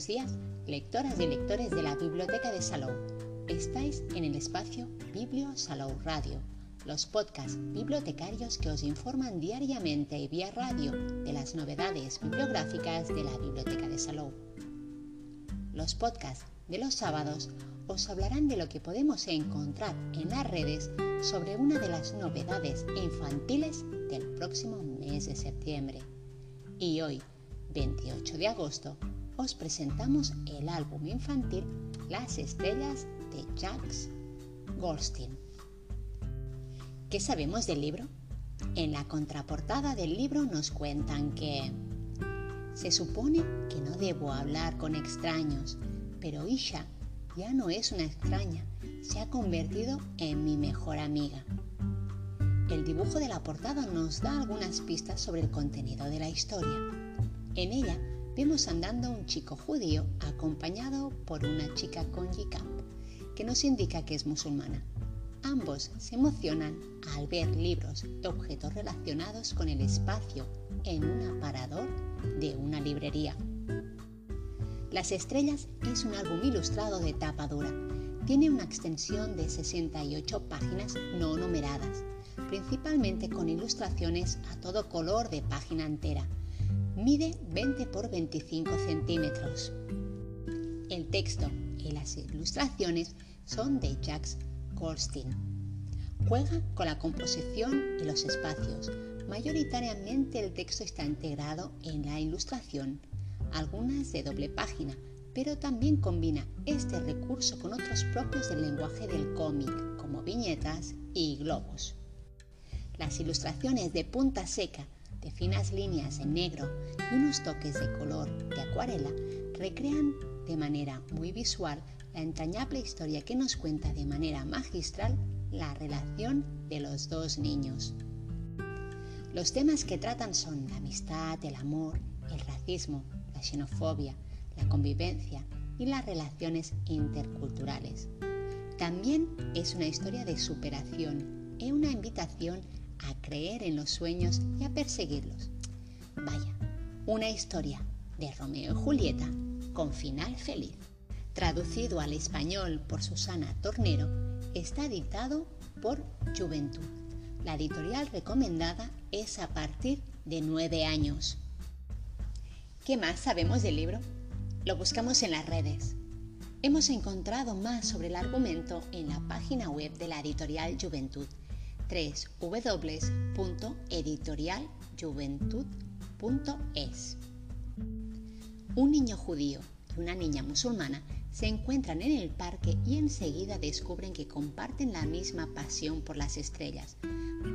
Buenos días, lectoras y lectores de la Biblioteca de Salou. Estáis en el espacio Biblio Salou Radio, los podcasts bibliotecarios que os informan diariamente y vía radio de las novedades bibliográficas de la Biblioteca de Salou. Los podcasts de los sábados os hablarán de lo que podemos encontrar en las redes sobre una de las novedades infantiles del próximo mes de septiembre. Y hoy, 28 de agosto, os presentamos el álbum infantil Las Estrellas de Jacques Goldstein. ¿Qué sabemos del libro? En la contraportada del libro nos cuentan que se supone que no debo hablar con extraños, pero Isha ya no es una extraña, se ha convertido en mi mejor amiga. El dibujo de la portada nos da algunas pistas sobre el contenido de la historia. En ella vemos andando a un chico judío acompañado por una chica con hijab, que nos indica que es musulmana. Ambos se emocionan al ver libros y objetos relacionados con el espacio en un aparador de una librería. Las Estrellas es un álbum ilustrado de tapa dura. Tiene una extensión de 68 páginas no numeradas, principalmente con ilustraciones a todo color de página entera. Mide 20 por 25 centímetros. El texto y las ilustraciones son de Jacques Goldstein. Juega con la composición y los espacios. Mayoritariamente el texto está integrado en la ilustración algunas de doble página, pero también combina este recurso con otros propios del lenguaje del cómic, como viñetas y globos. Las ilustraciones de punta seca, de finas líneas en negro y unos toques de color de acuarela recrean de manera muy visual la entrañable historia que nos cuenta de manera magistral la relación de los dos niños. Los temas que tratan son la amistad, el amor, el racismo, la xenofobia, la convivencia y las relaciones interculturales. También es una historia de superación y una invitación a creer en los sueños y a perseguirlos. Vaya, una historia de Romeo y Julieta con final feliz. Traducido al español por Susana Tornero, está editado por Juventud. La editorial recomendada es a partir de nueve años. ¿Qué más sabemos del libro? Lo buscamos en las redes. Hemos encontrado más sobre el argumento en la página web de la editorial Juventud, www.editorialjuventud.es. Un niño judío y una niña musulmana se encuentran en el parque y enseguida descubren que comparten la misma pasión por las estrellas,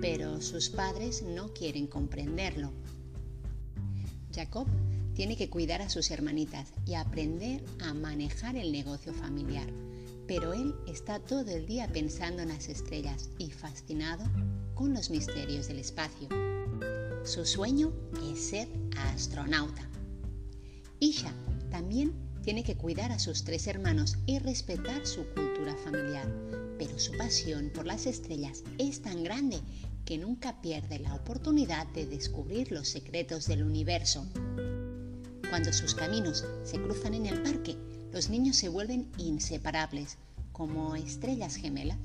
pero sus padres no quieren comprenderlo. Jacob tiene que cuidar a sus hermanitas y aprender a manejar el negocio familiar. Pero él está todo el día pensando en las estrellas y fascinado con los misterios del espacio. Su sueño es ser astronauta. Isha también tiene que cuidar a sus tres hermanos y respetar su cultura familiar, pero su pasión por las estrellas es tan grande que nunca pierde la oportunidad de descubrir los secretos del universo. Cuando sus caminos se cruzan en el parque, los niños se vuelven inseparables, como estrellas gemelas.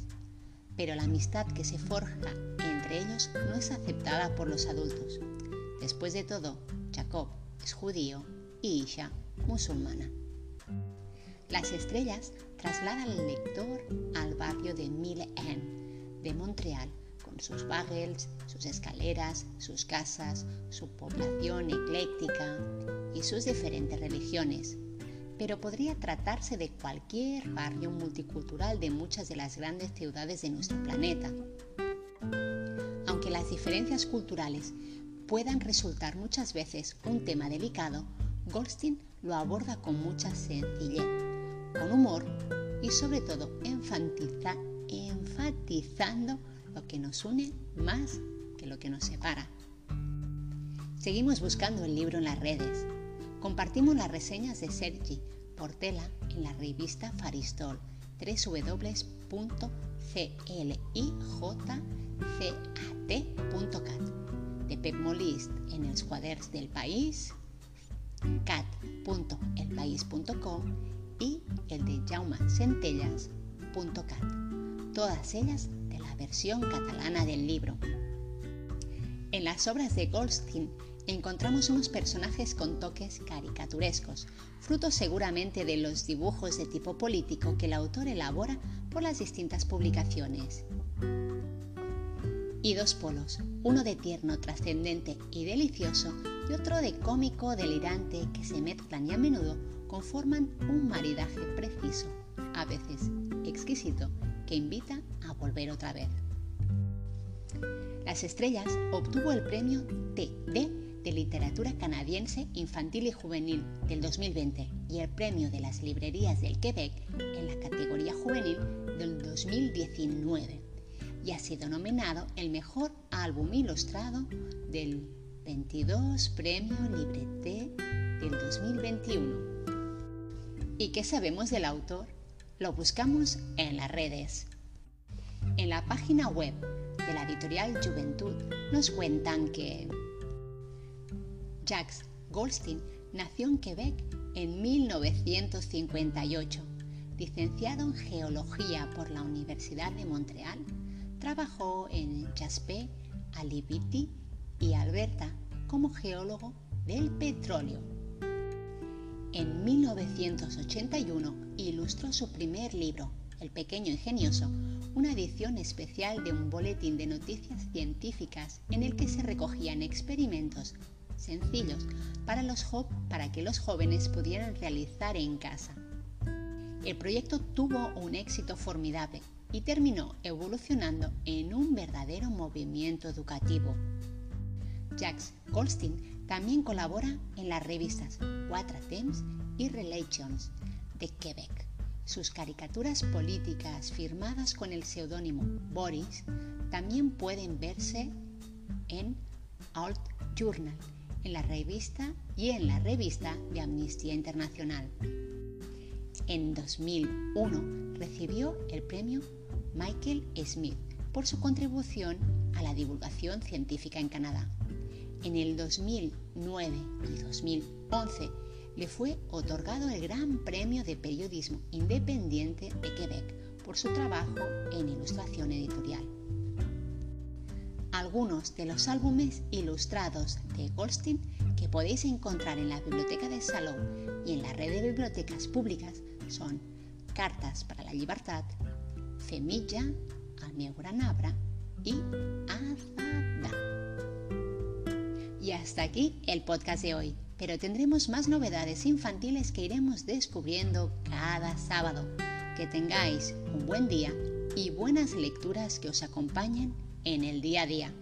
Pero la amistad que se forja entre ellos no es aceptada por los adultos. Después de todo, Jacob es judío y Isha musulmana. Las estrellas trasladan al lector al barrio de Mille N de Montreal, con sus bagels, sus escaleras, sus casas, su población ecléctica, y sus diferentes religiones, pero podría tratarse de cualquier barrio multicultural de muchas de las grandes ciudades de nuestro planeta. Aunque las diferencias culturales puedan resultar muchas veces un tema delicado, Goldstein lo aborda con mucha sencillez, con humor y sobre todo enfatizando lo que nos une más que lo que nos separa. Seguimos buscando el libro en las redes, Compartimos las reseñas de Sergi Portela en la revista Faristol www.clijcat.cat de Pep Molist en els quaderns del País cat.elpaís.com y el de jaumacentellas.cat, todas ellas de la versión catalana del libro. En las obras de Goldstein encontramos unos personajes con toques caricaturescos, fruto seguramente de los dibujos de tipo político que el autor elabora por las distintas publicaciones. Y dos polos, uno de tierno, trascendente y delicioso y otro de cómico, delirante, que se mezclan y a menudo conforman un maridaje preciso, a veces exquisito, que invita a volver otra vez. Las Estrellas obtuvo el premio TD de Literatura Canadiense Infantil y Juvenil del 2020 y el Premio de las Librerías del Quebec en la categoría juvenil del 2019 y ha sido nominado el mejor álbum ilustrado del 22 Premio Libreté del 2021. ¿Y qué sabemos del autor? Lo buscamos en las redes. En la página web de la editorial Juventud nos cuentan que Jacques Goldstein nació en Quebec en 1958. Licenciado en Geología por la Universidad de Montreal, trabajó en Jasper, Alibiti y Alberta como geólogo del petróleo. En 1981 ilustró su primer libro, El pequeño ingenioso, una edición especial de un boletín de noticias científicas en el que se recogían experimentos sencillos para, los para que los jóvenes pudieran realizar en casa. El proyecto tuvo un éxito formidable y terminó evolucionando en un verdadero movimiento educativo. Jacques Goldstein también colabora en las revistas Quatre Temps y Relations de Quebec. Sus caricaturas políticas firmadas con el seudónimo Boris también pueden verse en Alt Journal en la revista y en la revista de Amnistía Internacional. En 2001 recibió el premio Michael Smith por su contribución a la divulgación científica en Canadá. En el 2009 y 2011 le fue otorgado el Gran Premio de Periodismo Independiente de Quebec por su trabajo en ilustración editorial algunos de los álbumes ilustrados de Goldstein que podéis encontrar en la Biblioteca de Salón y en la red de bibliotecas públicas son Cartas para la Libertad, Femilla, Al meu gran abra y Azada. Y hasta aquí el podcast de hoy, pero tendremos más novedades infantiles que iremos descubriendo cada sábado. Que tengáis un buen día y buenas lecturas que os acompañen en el día a día.